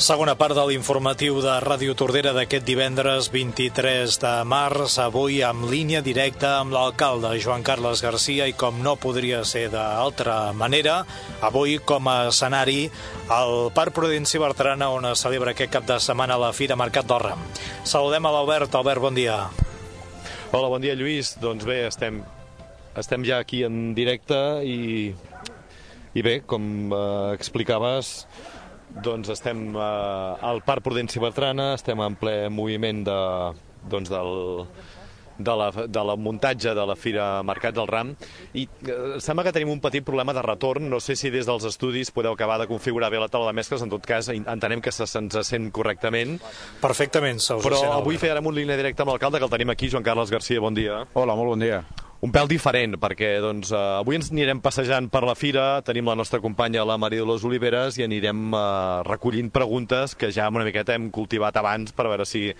Segona part de l'informatiu de Ràdio Tordera d'aquest divendres 23 de març, avui amb línia directa amb l'alcalde Joan Carles Garcia i com no podria ser d'altra manera, avui com a escenari al Parc Prudenci Bertrana on es celebra aquest cap de setmana la Fira Mercat del Ram. Saludem a l'Albert. Albert, bon dia. Hola, bon dia Lluís. Doncs bé, estem, estem ja aquí en directe i, i bé, com eh, explicaves, doncs estem eh, al Parc Prudenci Bertrana, estem en ple moviment de, doncs del, de la, de la muntatge de la Fira Mercat del Ram. I eh, sembla que tenim un petit problema de retorn. No sé si des dels estudis podeu acabar de configurar bé la taula de mescles, en tot cas entenem que se'ns sent correctament. Perfectament, se us però avui farem un línia directa amb l'alcalde que el tenim aquí, Joan Carles Garcia, bon dia. Hola, molt bon dia. Un pèl diferent, perquè doncs, eh, avui ens anirem passejant per la fira, tenim la nostra companya, la Maria Dolors Oliveres, i anirem eh, recollint preguntes que ja una miqueta hem cultivat abans per veure si,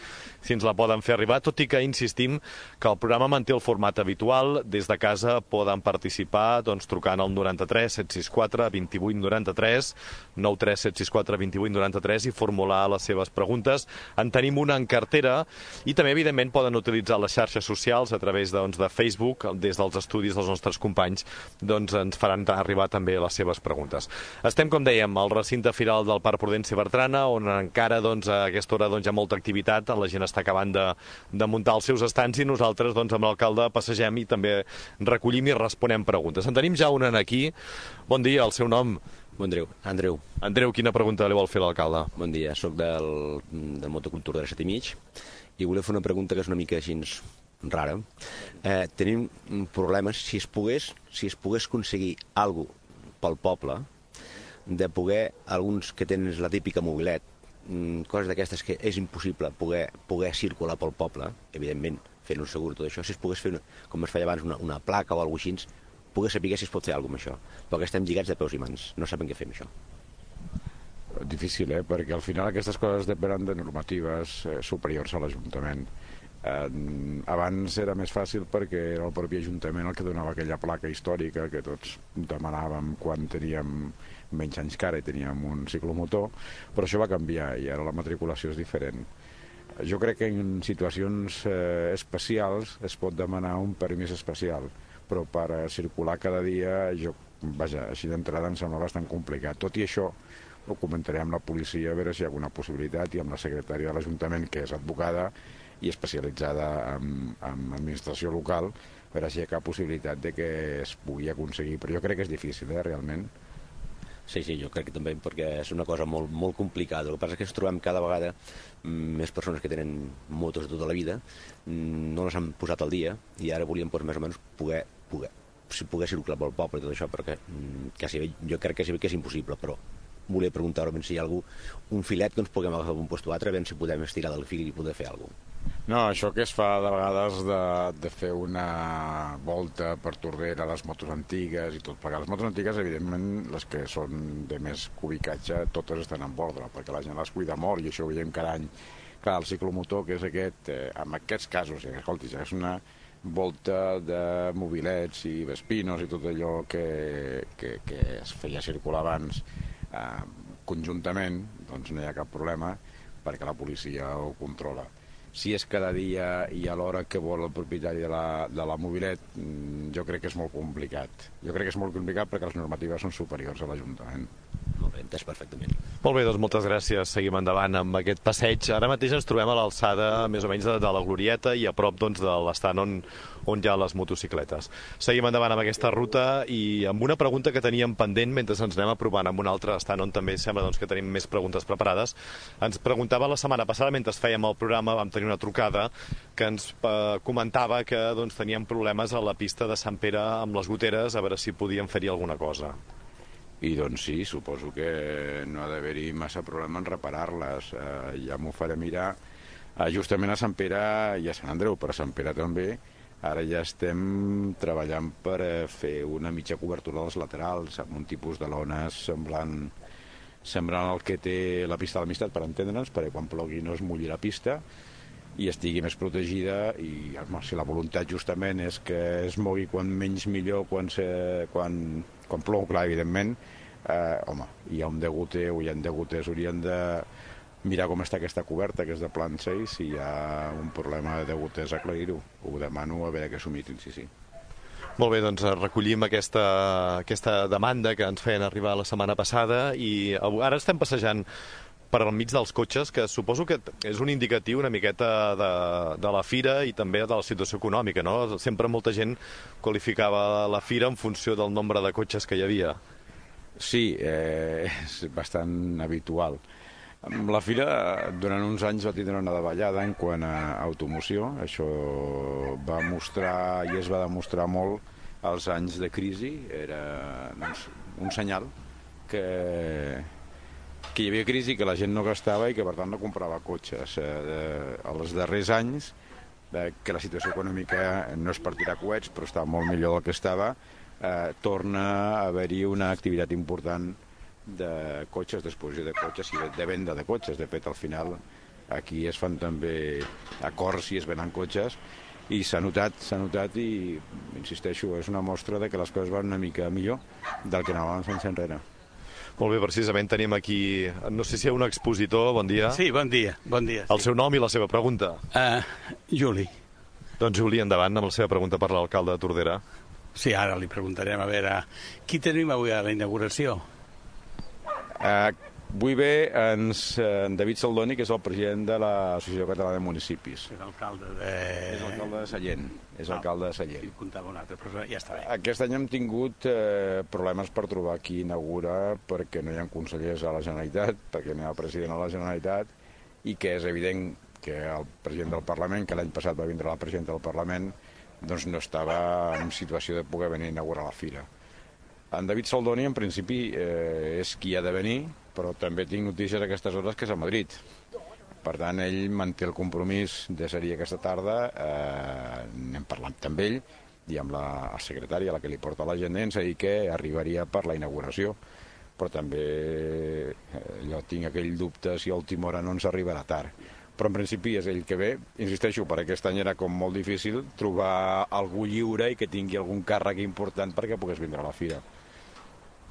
si ens la poden fer arribar, tot i que insistim que el programa manté el format habitual, des de casa poden participar doncs, trucant al 93 764 28 93, 93 764 28 93 i formular les seves preguntes. En tenim una en cartera i també, evidentment, poden utilitzar les xarxes socials a través doncs, de Facebook, des dels estudis dels nostres companys, doncs ens faran arribar també les seves preguntes. Estem, com dèiem, al recinte firal del Parc Prudenci Bertrana, on encara doncs, a aquesta hora doncs, hi ha molta activitat, la gent està acabant de, de muntar els seus estants i nosaltres doncs, amb l'alcalde passegem i també recollim i responem preguntes. En tenim ja una aquí. Bon dia, el seu nom? Andreu, Andreu, Andreu, quina pregunta li vol fer l'alcalde? bon dia. Sóc del, del motocultura de 7 i mig i volia fer una pregunta que és una mica així rara. Eh, tenim problemes, si es pogués, si es pogués aconseguir alguna pel poble, de poder, alguns que tenen la típica mobilet, mm, coses d'aquestes que és impossible poder, poder circular pel poble, evidentment, fent un segur tot això, si es pogués fer, una, com es feia abans, una, una placa o alguna cosa així, poder saber si es pot fer alguna cosa amb això. Perquè estem lligats de peus i mans, no saben què fer amb això. Difícil, eh? Perquè al final aquestes coses depenen de normatives eh, superiors a l'Ajuntament. Abans era més fàcil perquè era el propi Ajuntament el que donava aquella placa històrica que tots demanàvem quan teníem menys anys que ara i teníem un ciclomotor, però això va canviar i ara la matriculació és diferent. Jo crec que en situacions eh, especials es pot demanar un permís especial, però per eh, circular cada dia, jo, vaja, així d'entrada em sembla bastant complicat. Tot i això, ho comentaré amb la policia a veure si hi ha alguna possibilitat i amb la secretària de l'Ajuntament, que és advocada i especialitzada en, en administració local, hi ha possibilitat de que es pugui aconseguir. Però jo crec que és difícil, eh, realment. Sí, sí, jo crec que també, perquè és una cosa molt, molt complicada. El que passa és que ens trobem cada vegada mm, més persones que tenen motos de tota la vida, mm, no les han posat al dia, i ara volíem doncs, més o menys poder, poder, si poder circular pel poble i tot això, perquè mm, quasi, bé- jo crec que, que és impossible, però volia preguntar a si hi ha algú, un filet que ens puguem agafar d'un lloc a altre, veure si podem estirar del fil i poder fer alguna cosa. No, això que es fa de vegades de, de fer una volta per Tordera les motos antigues i tot plegat. Les motos antigues, evidentment, les que són de més cubicatge, totes estan en ordre, perquè la gent les cuida molt i això ho veiem cada any. Clar, el ciclomotor, que és aquest, eh, en aquests casos, eh, escolti, ja és una volta de mobilets i vespinos i tot allò que, que, que es feia circular abans eh, conjuntament, doncs no hi ha cap problema perquè la policia ho controla. Si és cada dia i a l'hora que vol el propietari de la, de la mobilet, mm, jo crec que és molt complicat. Jo crec que és molt complicat perquè les normatives són superiors a l'Ajuntament. Entès perfectament. Molt bé, doncs moltes gràcies. Seguim endavant amb aquest passeig. Ara mateix ens trobem a l'alçada més o menys de, de la Glorieta i a prop doncs, de l'estant on, on hi ha les motocicletes. Seguim endavant amb aquesta ruta i amb una pregunta que teníem pendent mentre ens anem aprovant amb un altre estant on també sembla doncs, que tenim més preguntes preparades. Ens preguntava la setmana passada, mentre fèiem el programa, vam tenir una trucada que ens eh, comentava que doncs, teníem problemes a la pista de Sant Pere amb les goteres, a veure si podíem fer-hi alguna cosa. I doncs sí, suposo que no ha d'haver-hi massa problema en reparar-les. Eh, ja m'ho faré mirar. Eh, justament a Sant Pere i a Sant Andreu, però a Sant Pere també, ara ja estem treballant per eh, fer una mitja cobertura dels laterals amb un tipus de lones semblant, semblant el que té la pista de l'amistat, per entendre'ns, perquè quan plogui no es mulli la pista i estigui més protegida i si la voluntat justament és que es mogui quan menys millor quan, se, quan, quan plou, clar, evidentment, eh, home, hi ha un degoter o hi ha degoter, haurien de mirar com està aquesta coberta, que és de planxa, i si hi ha un problema de degoters, aclarir-ho. Ho demano a veure que s'humitin, sí, sí. Molt bé, doncs recollim aquesta, aquesta demanda que ens feien arribar la setmana passada i ara estem passejant per al mig dels cotxes, que suposo que és un indicatiu una miqueta de, de la fira i també de la situació econòmica, no? Sempre molta gent qualificava la fira en funció del nombre de cotxes que hi havia. Sí, eh, és bastant habitual. La fira durant uns anys va tindre una davallada en quant a automoció. Això va mostrar i es va demostrar molt als anys de crisi. Era doncs, un senyal que, que hi havia crisi, que la gent no gastava i que per tant no comprava cotxes. Eh, els darrers anys, eh, que la situació econòmica no és per tirar coets, però està molt millor del que estava, eh, torna a haver-hi una activitat important de cotxes, d'exposició de cotxes i de, de venda de cotxes. De fet, al final, aquí es fan també acords i es venen cotxes i s'ha notat, s'ha notat i insisteixo, és una mostra de que les coses van una mica millor del que anàvem fent enrere. Molt bé, precisament tenim aquí, no sé si hi ha un expositor, bon dia. Sí, bon dia, bon dia. El sí. seu nom i la seva pregunta. Uh, Juli. Doncs Juli, endavant amb la seva pregunta per l'alcalde de Tordera. Sí, ara li preguntarem a veure qui tenim avui a la inauguració. Uh, vull bé ens, en David Saldoni, que és el president de l'Associació Catalana de Municipis. És alcalde de... És alcalde de Sallent. És Ah, alcalde de Sallent. Sí, comptava un altre, però ja està bé. Aquest any hem tingut eh, problemes per trobar qui inaugura perquè no hi ha consellers a la Generalitat, perquè no hi ha president a la Generalitat i que és evident que el president del Parlament, que l'any passat va vindre la presidenta del Parlament, doncs no estava en situació de poder venir a inaugurar la fira. En David Saldoni, en principi, eh, és qui ha de venir, però també tinc notícies a aquestes hores que és a Madrid. Per tant, ell manté el compromís de ser-hi aquesta tarda, eh, n'hem parlat amb ell i amb la secretària, la que li porta l'agenda, ens ha dit que arribaria per la inauguració però també eh, jo tinc aquell dubte si a última hora no ens arribarà tard però en principi és ell que ve. Insisteixo, per aquest any era com molt difícil trobar algú lliure i que tingui algun càrrec important perquè pogués vindre a la fira.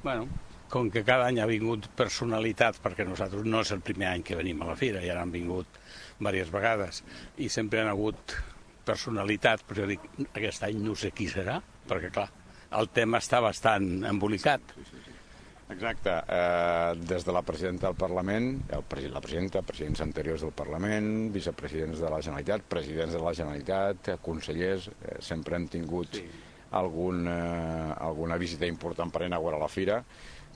Bueno, com que cada any ha vingut personalitat, perquè nosaltres no és el primer any que venim a la fira, ja han vingut diverses vegades, i sempre han hagut personalitat, però jo dic, aquest any no sé qui serà, perquè clar, el tema està bastant embolicat. Exacte. Eh, des de la presidenta del Parlament, el president, la presidenta, presidents anteriors del Parlament, vicepresidents de la Generalitat, presidents de la Generalitat, eh, consellers, eh, sempre hem tingut sí. algun, eh, alguna visita important per inaugurar la fira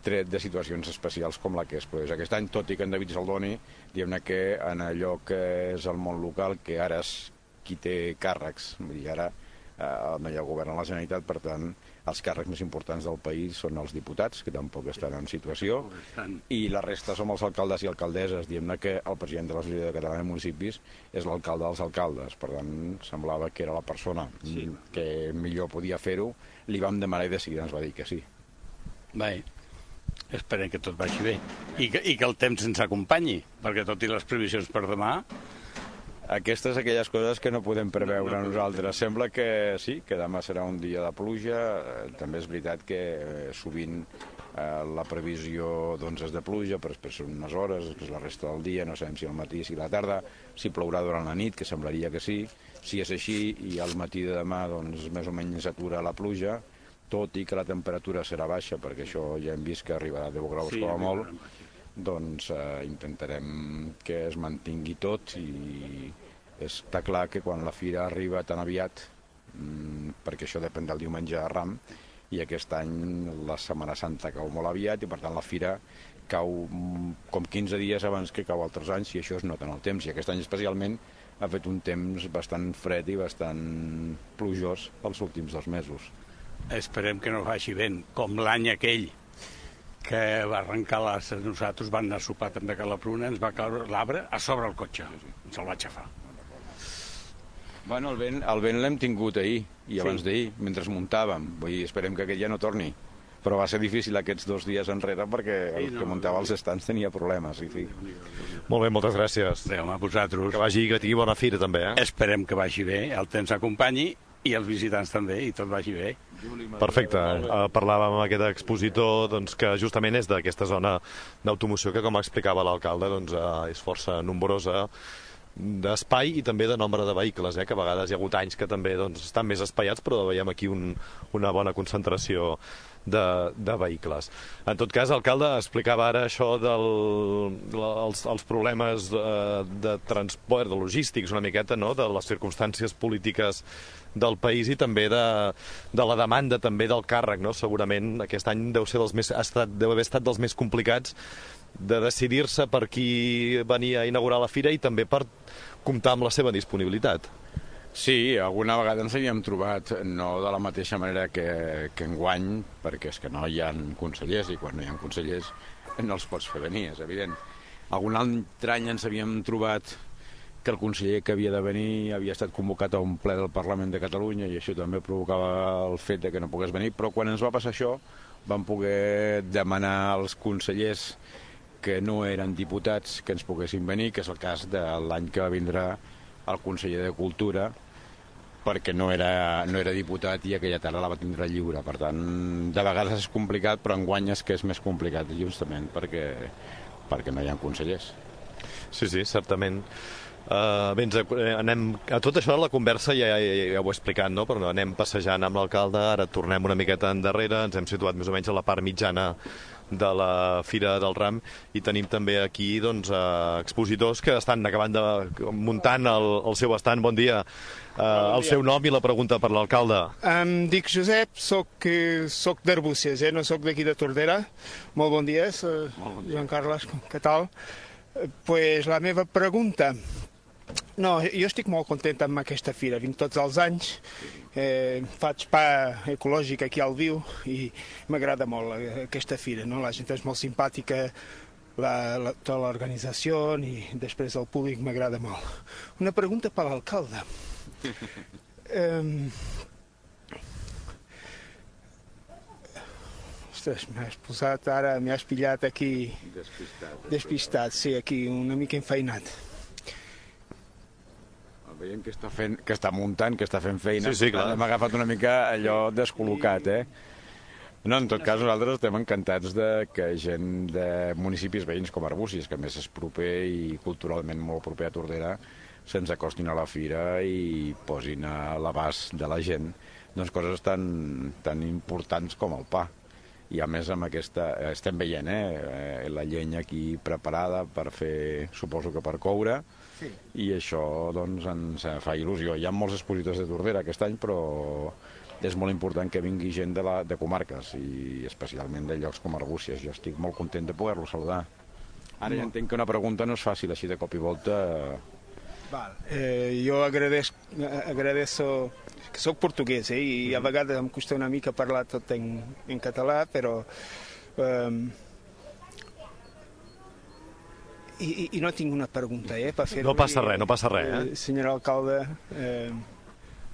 tret de situacions especials com la que es produeix aquest any, tot i que en David Saldoni, diguem-ne que en allò que és el món local, que ara és qui té càrrecs, vull dir, ara eh, no hi ha govern a la Generalitat, per tant, els càrrecs més importants del país són els diputats, que tampoc estan en situació, i la resta som els alcaldes i alcaldesses. Diem-ne que el president de l'Associació Catalana de Municipis és l'alcalde dels alcaldes, per tant, semblava que era la persona sí. que millor podia fer-ho. Li vam demanar i de seguida ens va dir que sí. Bé, esperem que tot vagi bé. I que, I que el temps ens acompanyi, perquè tot i les previsions per demà, Aquestes aquelles coses que no podem preveure no, no nosaltres. Sembla que sí, que demà serà un dia de pluja. Eh, també és veritat que eh, sovint eh, la previsió doncs, és de pluja, però després són unes hores, després la resta del dia, no sabem si al matí, si a la tarda, si plourà durant la nit, que semblaria que sí. Si és així i al matí de demà doncs, més o menys s'atura la pluja, tot i que la temperatura serà baixa, perquè això ja hem vist que arribarà a 10 graus Sí, com a molt, doncs eh, intentarem que es mantingui tot i està clar que quan la fira arriba tan aviat, mm, perquè això depèn del diumenge de Ram, i aquest any la Setmana Santa cau molt aviat i per tant la fira cau mm, com 15 dies abans que cau altres anys i això es nota en el temps i aquest any especialment ha fet un temps bastant fred i bastant plujós els últims dos mesos. Esperem que no faci vent, com l'any aquell que va arrencar les... Nosaltres vam anar a sopar també a la Pruna, ens va caure l'arbre a sobre el cotxe. Ens el va aixafar. Bueno, el vent, el vent l'hem tingut ahir i abans Sí. d'ahir, mentre muntàvem. Vull dir, esperem que aquest ja no torni. Però va ser difícil aquests dos dies enrere perquè el que muntava els estants tenia problemes. I, sí. Molt bé, moltes gràcies. Adéu, a vosaltres. Que vagi, que tingui bona fira, també, eh? Esperem que vagi bé, el temps acompanyi i els visitants també, i tot vagi bé. Perfecte. Uh, parlàvem amb aquest expositor doncs, que justament és d'aquesta zona d'automoció que, com explicava l'alcalde, doncs, uh, és força nombrosa d'espai i també de nombre de vehicles, eh, que a vegades hi ha hagut anys que també doncs, estan més espaiats, però veiem aquí un, una bona concentració de, de vehicles. En tot cas, l'alcalde explicava ara això dels els problemes de, de transport, de logístics, una miqueta, no?, de les circumstàncies polítiques del país i també de, de la demanda també del càrrec, no? Segurament aquest any deu ser dels més, ha estat, deu haver estat dels més complicats de decidir-se per qui venia a inaugurar la fira i també per comptar amb la seva disponibilitat. Sí, alguna vegada ens havíem trobat, no de la mateixa manera que, que enguany, perquè és que no hi ha consellers i quan no hi ha consellers no els pots fer venir, és evident. Algun altre any ens havíem trobat que el conseller que havia de venir havia estat convocat a un ple del Parlament de Catalunya i això també provocava el fet de que no pogués venir, però quan ens va passar això vam poder demanar als consellers que no eren diputats que ens poguessin venir, que és el cas de l'any que va vindre el conseller de Cultura, perquè no era, no era diputat i aquella tarda la va tindre lliure. Per tant, de vegades és complicat, però enguany és que és més complicat, justament perquè, perquè no hi ha consellers. Sí, sí, certament. Uh, bé, ens, eh, anem, a tot això la conversa ja, ja, ja ho he explicat, no? però anem passejant amb l'alcalde, ara tornem una miqueta endarrere, ens hem situat més o menys a la part mitjana de la Fira del Ram i tenim també aquí doncs, uh, expositors que estan acabant de muntant el, el seu estant. Bon dia. Uh, el seu nom i la pregunta per l'alcalde. Em dic Josep, soc, eh, soc d'Arbúcies, eh? no soc d'aquí de Tordera. Molt bon dia, eh, Joan Carles, què tal? Eh, pues la meva pregunta... No, jo estic molt content amb aquesta fira, vinc tots els anys, eh, faig pa ecològic aquí al Viu i m'agrada molt eh, aquesta fira, no? la gent és molt simpàtica, la, la, tota l'organització i després el públic m'agrada molt. Una pregunta per l'alcalde. Eh, Ostres, m'has posat ara, m'has pillat aquí Despistat. despistat, sí, aquí una mica enfeinat. Veiem que està, fent, que està muntant, que està fent feina. Sí, sí, clar. Hem agafat una mica allò descol·locat, eh? No, en tot cas, nosaltres estem encantats de que gent de municipis veïns com Arbúcies, que més és proper i culturalment molt proper a Tordera, se'ns acostin a la fira i posin a l'abast de la gent doncs coses tan, tan importants com el pa. I a més amb aquesta, estem veient eh, la llenya aquí preparada per fer, suposo que per coure, Sí. i això doncs, ens fa il·lusió. Hi ha molts expositors de Tordera aquest any, però és molt important que vingui gent de, la, de comarques i especialment de llocs com Arbúcies. Jo estic molt content de poder-lo saludar. Ara ja entenc que una pregunta no és fàcil així de cop i volta. Val. Eh, jo agradeço que sóc portuguès eh, i a vegades em costa una mica parlar tot en, en català, però eh, i, i, i no tinc una pregunta eh, per fer No passa res, no passa res, eh? senyor alcalde eh,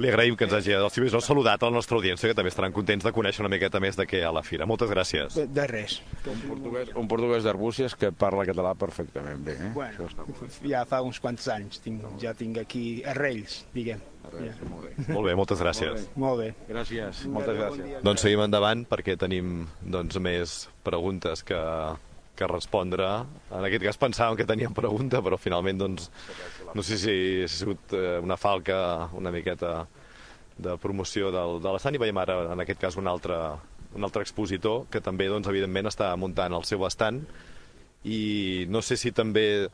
Li agraïm que ens hagi si més no, saludat a la nostra audiència, que també estaran contents de conèixer una miqueta més de què a la fira. Moltes gràcies. de, de res Un portuguès, un portuguès d'Arbúcies que parla català perfectament bé. Eh? bueno, Això està molt bé. ja fa uns quants anys tinc, ja tinc aquí arrels diguem Res, molt bé. Molt bé, moltes gràcies. molt bé Gràcies, moltes gràcies. Doncs seguim endavant perquè tenim doncs, més preguntes que, que respondre. En aquest cas pensàvem que teníem pregunta, però finalment doncs, no sé si ha sigut eh, una falca una miqueta de promoció del, de l'estand i veiem ara en aquest cas un altre, un altre expositor que també doncs, evidentment està muntant el seu estand i no sé si també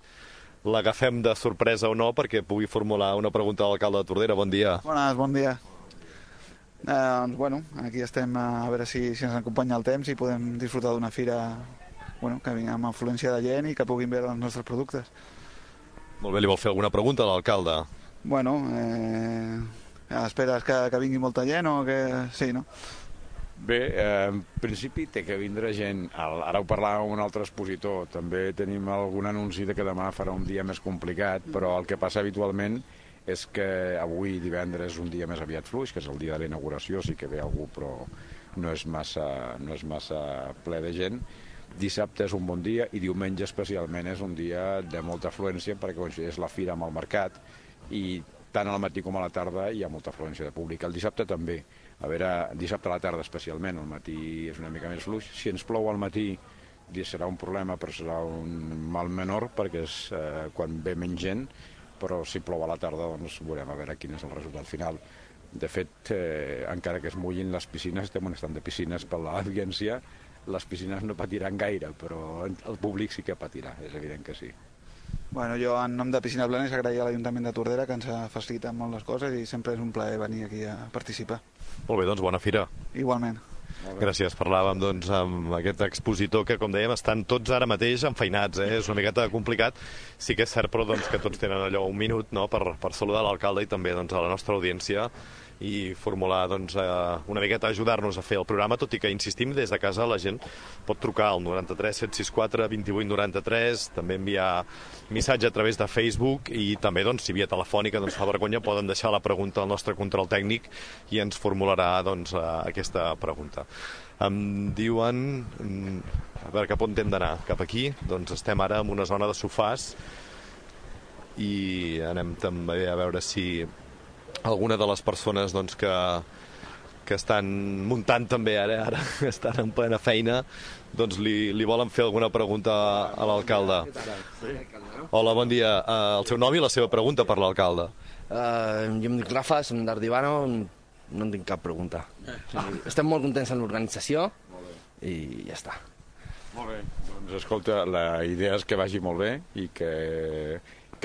l'agafem de sorpresa o no perquè pugui formular una pregunta a l'alcalde de Tordera. Bon dia. Bones, bon dia. Eh, doncs, bueno, aquí estem a veure si, si ens acompanya el temps i podem disfrutar d'una fira bueno, que vingui amb afluència de gent i que puguin veure els nostres productes. Molt bé, li vol fer alguna pregunta a l'alcalde? Bueno, eh, esperes que, que vingui molta gent o que... Sí, no? Bé, eh, en principi té que vindre gent. Ara ho parlàvem amb un altre expositor. També tenim algun anunci de que demà farà un dia més complicat, però el que passa habitualment és que avui divendres és un dia més aviat fluix, que és el dia de la inauguració, sí que ve algú, però no és massa, no és massa ple de gent. Dissabte és un bon dia i diumenge especialment és un dia de molta afluència perquè és la fira amb el mercat i tant al matí com a la tarda hi ha molta afluència de públic. El dissabte també a veure, dissabte a la tarda especialment, el matí és una mica més fluix. Si ens plou al matí serà un problema, però serà un mal menor, perquè és eh, quan ve menys gent, però si plou a la tarda doncs veurem a veure quin és el resultat final. De fet, eh, encara que es mullin les piscines, estem en estat de piscines per l'audiència, les piscines no patiran gaire, però el públic sí que patirà, és evident que sí. Bueno, jo en nom de Piscina Blanes agrair a l'Ajuntament de Tordera que ens ha facilitat molt les coses i sempre és un plaer venir aquí a participar. Molt bé, doncs bona fira. Igualment. Gràcies. Parlàvem doncs, amb aquest expositor que, com dèiem, estan tots ara mateix enfeinats. Eh? És una miqueta complicat. Sí que és cert, però, doncs, que tots tenen allò un minut no? per, per saludar l'alcalde i també doncs, a la nostra audiència i formular doncs, eh, una miqueta ajudar-nos a fer el programa, tot i que insistim des de casa la gent pot trucar al 93 764 28 93, també enviar missatge a través de Facebook i també doncs, si via telefònica doncs, fa vergonya poden deixar la pregunta al nostre control tècnic i ens formularà doncs, eh, aquesta pregunta. Em diuen... Mm, a veure cap on hem d'anar? Cap aquí? Doncs estem ara en una zona de sofàs i anem també a veure si alguna de les persones doncs, que, que estan muntant també ara, ara estan en plena feina, doncs li, li volen fer alguna pregunta a l'alcalde. Hola, bon dia. Uh, el seu nom i la seva pregunta per l'alcalde. Uh, jo em dic Rafa, som d'Ardivano, no en tinc cap pregunta. Estem molt contents amb l'organització i ja està. Molt bé. Doncs escolta, la idea és que vagi molt bé i que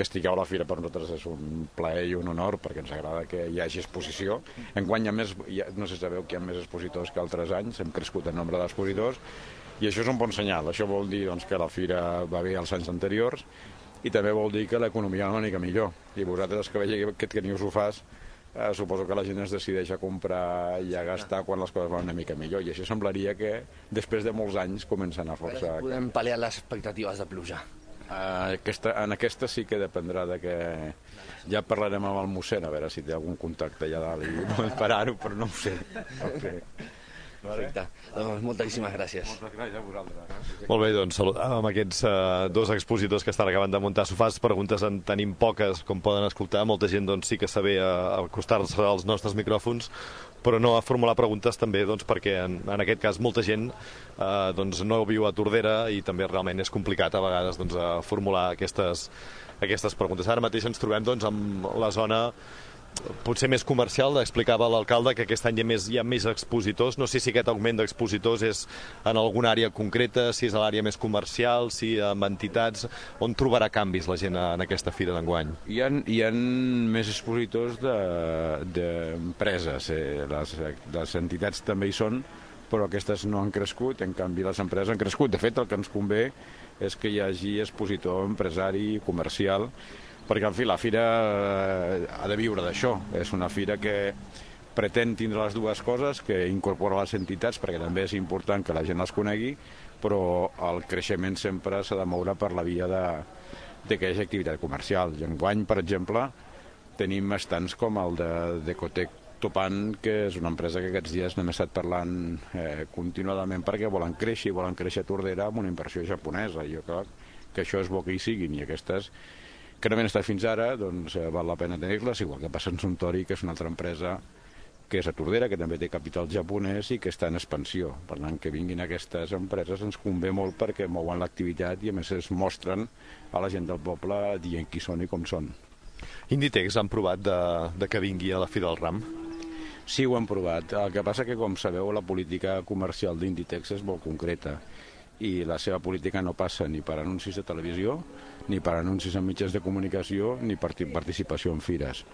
que estigueu a la fira per nosaltres és un plaer i un honor perquè ens agrada que hi hagi exposició. Enguany hi ha més, hi ha, no sé si sabeu que hi ha més expositors que altres anys, hem crescut en nombre d'expositors i això és un bon senyal. Això vol dir doncs, que la fira va bé els anys anteriors i també vol dir que l'economia va una mica millor. I vosaltres que veieu que teniu sofàs, eh, suposo que la gent es decideix a comprar i a gastar quan les coses van una mica millor. I això semblaria que després de molts anys comencen a força... Podem pal·liar les expectatives de pluja. Uh, aquesta, en aquesta sí que dependrà de que... Ja parlarem amb el mossèn, a veure si té algun contacte allà dalt i pot parar-ho, però no ho sé. Okay. Perfecte. Doncs moltíssimes gràcies. Moltes gràcies a vosaltres. Molt bé, doncs amb aquests uh, dos expositors que estan acabant de muntar sofàs, preguntes en tenim poques, com poden escoltar. Molta gent doncs, sí que sabe acostar-se als nostres micròfons, però no a formular preguntes també doncs, perquè en, en aquest cas molta gent eh, doncs, no viu a Tordera i també realment és complicat a vegades doncs, a formular aquestes, aquestes preguntes. Ara mateix ens trobem doncs, amb la zona potser més comercial, explicava l'alcalde que aquest any hi ha, més, hi ha més expositors, no sé si aquest augment d'expositors és en alguna àrea concreta, si és a l'àrea més comercial, si amb entitats, on trobarà canvis la gent en aquesta fira d'enguany? Hi, ha, hi ha més expositors d'empreses, de, eh? les, les entitats també hi són, però aquestes no han crescut, en canvi les empreses han crescut. De fet, el que ens convé és que hi hagi expositor empresari, comercial, perquè en fi la fira eh, ha de viure d'això. És una fira que pretén tindre les dues coses, que incorpora les entitats, perquè també és important que la gent les conegui, però el creixement sempre s'ha de moure per la via de, de que hi hagi activitat comercial. I enguany, per exemple, tenim estants com el de Decotec Topan, que és una empresa que aquests dies n'hem estat parlant eh, continuadament perquè volen créixer, volen créixer a Tordera amb una inversió japonesa. Jo crec que això és bo que hi siguin i aquestes que no havien estat fins ara, doncs eh, val la pena tenir-les, igual que passa en Suntory, que és una altra empresa que és a Tordera, que també té capital japonès i que està en expansió. Per tant, que vinguin aquestes empreses ens convé molt perquè mouen l'activitat i a més es mostren a la gent del poble dient qui són i com són. Inditex han provat de, de que vingui a la fi del RAM? Sí, ho hem provat. El que passa que, com sabeu, la política comercial d'Inditex és molt concreta i la seva política no passa ni per anuncis de televisió, ni per anuncis en mitjans de comunicació, ni per participació en fires.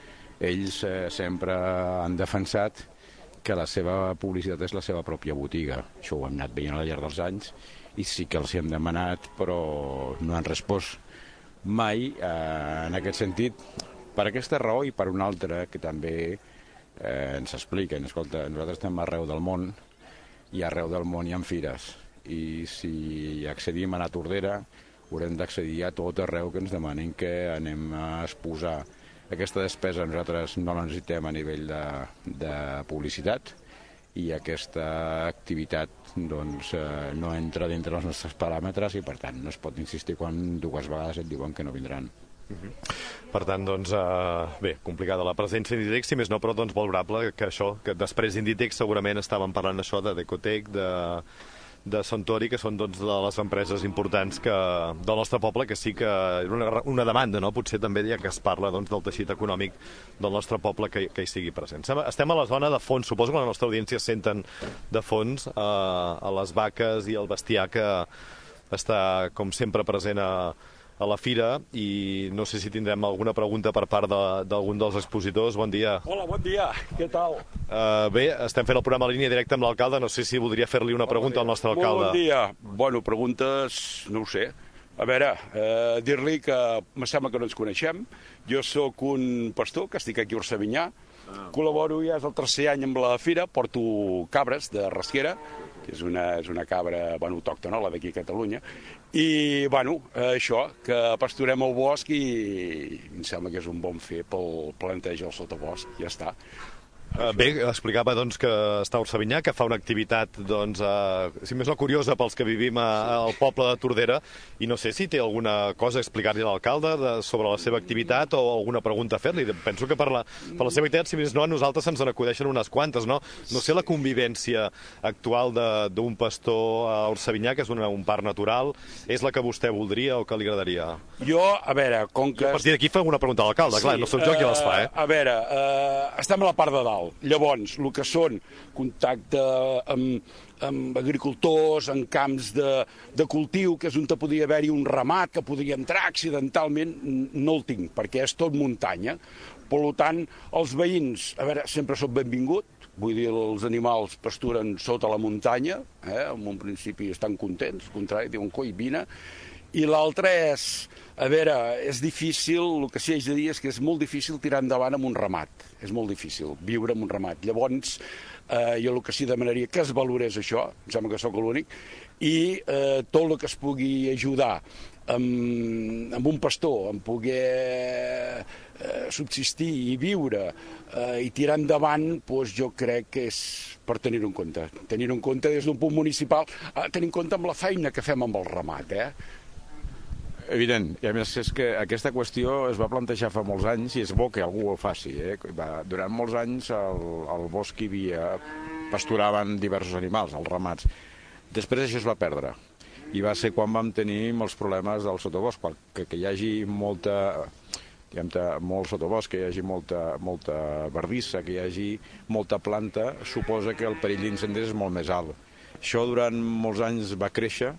Ells eh, sempre han defensat que la seva publicitat és la seva pròpia botiga. Això ho hem anat veient al llarg dels anys i sí que els hi hem demanat, però no han respost mai eh, en aquest sentit per aquesta raó i per una altra que també eh, ens expliquen. Escolta, nosaltres estem arreu del món i arreu del món hi ha fires i si accedim a la Tordera haurem d'accedir a tot arreu que ens demanin que anem a exposar aquesta despesa nosaltres no la necessitem a nivell de, de publicitat i aquesta activitat doncs, eh, no entra dintre dels nostres paràmetres i per tant no es pot insistir quan dues vegades et diuen que no vindran. Uh -huh. Per tant, doncs, eh, bé, complicada la presència d'Inditex, si més no, però doncs valorable que això, que després d'Inditex segurament estàvem parlant això de Decotec, de de Santori, que són doncs, de les empreses importants que, del nostre poble, que sí que una, una demanda, no? potser també ja que es parla doncs, del teixit econòmic del nostre poble que, que hi sigui present. Estem a la zona de fons, suposo que la nostra audiència senten de fons eh, a les vaques i el bestiar que està, com sempre, present a, a la fira i no sé si tindrem alguna pregunta per part d'algun de, dels expositors. Bon dia. Hola, bon dia. Què tal? Uh, bé, estem fent el programa a línia directa amb l'alcalde. No sé si voldria fer-li una pregunta al nostre alcalde. Bon dia. Bueno, preguntes, no ho sé. A veure, eh, dir-li que me sembla que no ens coneixem. Jo sóc un pastor que estic aquí a Orsavinyà. Ah. Col·laboro ja és el tercer any amb la fira, porto cabres de rasquera, que és una, és una cabra bueno, autòctona, la d'aquí a Catalunya, i, bueno, això, que pasturem al bosc i em sembla que és un bon fer pel planteig al sotabosc, ja està. Uh, bé, explicava doncs, que està a Orsavinyà, que fa una activitat, doncs, uh, si més no curiosa pels que vivim a, al poble de Tordera, i no sé si té alguna cosa a explicar-li a l'alcalde sobre la seva activitat o alguna pregunta a fer-li. Penso que per la, per la seva activitat, si més no, a nosaltres ens n'acudeixen unes quantes, no? No sé la convivència actual d'un pastor a Orsavinyà, que és una, un parc natural, és la que vostè voldria o que li agradaria? Jo, a veure, com que... Jo a partir d'aquí fa una pregunta a l'alcalde, sí, clar, no sóc jo qui les fa, eh? A veure, uh, estem a la part de dalt dalt. Llavors, el que són contacte amb, amb agricultors, en camps de, de cultiu, que és on podria haver-hi un ramat que podria entrar accidentalment, no el tinc, perquè és tot muntanya. Per tant, els veïns, a veure, sempre són benvinguts, vull dir, els animals pasturen sota la muntanya, eh? en un principi estan contents, al contrari, diuen, coi, vine, i l'altre és, a veure, és difícil, el que sí haig de dir és que és molt difícil tirar endavant amb un ramat, és molt difícil viure amb un ramat. Llavors, eh, jo el que sí demanaria que es valorés això, em sembla que sóc l'únic, i eh, tot el que es pugui ajudar amb, amb un pastor, en poder eh, subsistir i viure eh, i tirar endavant, doncs jo crec que és per tenir-ho en compte. Tenir-ho en compte des d'un punt municipal, eh, tenir en compte amb la feina que fem amb el ramat, eh? Evident, i a més és que aquesta qüestió es va plantejar fa molts anys i és bo que algú ho faci. Eh? Va, durant molts anys al, al bosc hi havia, pasturaven diversos animals, els ramats. Després això es va perdre i va ser quan vam tenir molts problemes del sotobosc, que, que hi hagi molta diguem molt sotobosc, que hi hagi molta, molta verdissa, que hi hagi molta planta, suposa que el perill d'incendis és molt més alt. Això durant molts anys va créixer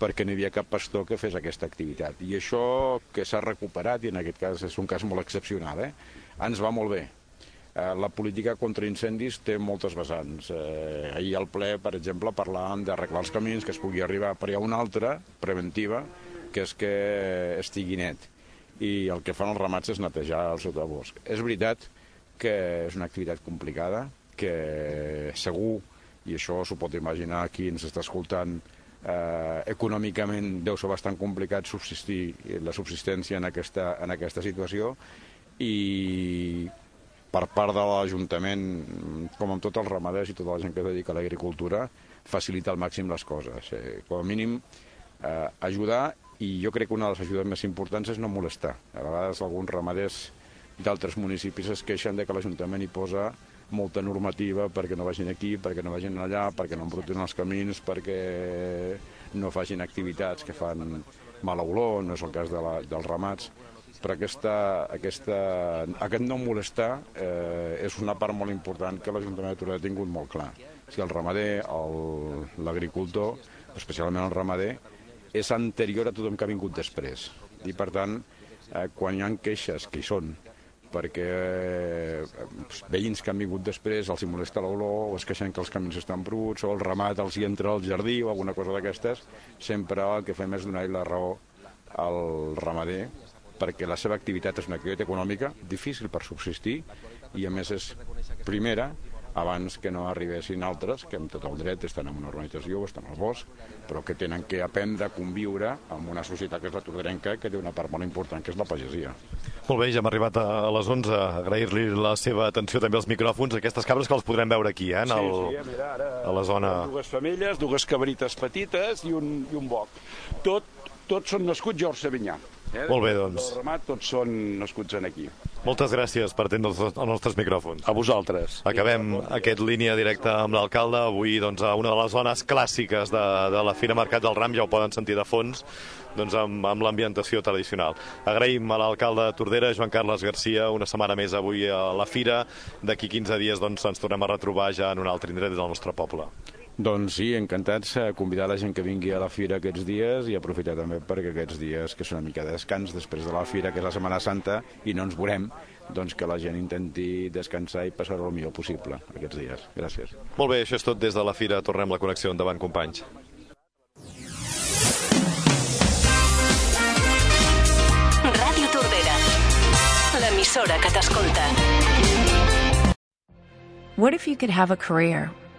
perquè no hi havia cap pastor que fes aquesta activitat. I això que s'ha recuperat, i en aquest cas és un cas molt excepcional, eh? ens va molt bé. Eh, la política contra incendis té moltes vessants. Eh, ahir al ple, per exemple, parlàvem d'arreglar els camins, que es pugui arribar, però hi ha una altra, preventiva, que és que estigui net. I el que fan els ramats és netejar el sotabosc. És veritat que és una activitat complicada, que segur, i això s'ho pot imaginar qui ens està escoltant, eh, econòmicament deu ser bastant complicat subsistir la subsistència en aquesta, en aquesta situació i per part de l'Ajuntament, com amb tots els ramaders i tota la gent que es dedica a l'agricultura, facilita al màxim les coses. Eh, com a mínim, eh, ajudar, i jo crec que una de les ajudes més importants és no molestar. A vegades alguns ramaders d'altres municipis es queixen de que l'Ajuntament hi posa molta normativa perquè no vagin aquí, perquè no vagin allà, perquè no embrutin els camins, perquè no facin activitats que fan mala olor, no és el cas de la, dels ramats. però aquesta, aquesta, aquest no molestar eh, és una part molt important que l'Ajuntament de Torelló ha tingut molt clar. Si el ramader, l'agricultor, especialment el ramader, és anterior a tothom que ha vingut després. I, per tant, eh, quan hi ha queixes, que hi són, perquè eh, veïns que han vingut després els hi molesta l'olor, o es queixen que els camins estan bruts, o el ramat els hi entra al jardí, o alguna cosa d'aquestes, sempre el que fem és donar la raó al ramader perquè la seva activitat és una activitat econòmica difícil per subsistir i a més és primera abans que no arribessin altres que amb tot el dret estan en una urbanització o estan al bosc, però que tenen que aprendre a conviure amb una societat que és la torderenca, que té una part molt important, que és la pagesia. Molt bé, ja hem arribat a a les 11. Agrair-li la seva atenció també als micròfons, aquestes cabres que els podrem veure aquí, eh, en el, Sí, sí, mira, ara... a la zona... Dues femelles, dues cabrites petites i un, i un boc. Tot, tots són nascuts a Orsavinyà. Eh? Molt bé, doncs. Ramat tots són nascuts en aquí. Moltes gràcies per atendre els, els nostres micròfons. A vosaltres. Acabem aquest línia directa amb l'alcalde, avui doncs, a una de les zones clàssiques de, de la Fira Mercat del Ram, ja ho poden sentir de fons, doncs, amb, amb l'ambientació tradicional. Agraïm a l'alcalde de Tordera, Joan Carles Garcia, una setmana més avui a la Fira. D'aquí 15 dies doncs, ens tornem a retrobar ja en un altre indret del nostre poble. Doncs sí, encantats a convidar la gent que vingui a la fira aquests dies i aprofitar també perquè aquests dies que són una mica de descans després de la fira, que és la Setmana Santa, i no ens veurem, doncs que la gent intenti descansar i passar-ho el millor possible aquests dies. Gràcies. Molt bé, això és tot des de la Fira. Tornem la connexió endavant, companys. Ràdio Tordera. L'emissora que t'escolta. What if you could have a career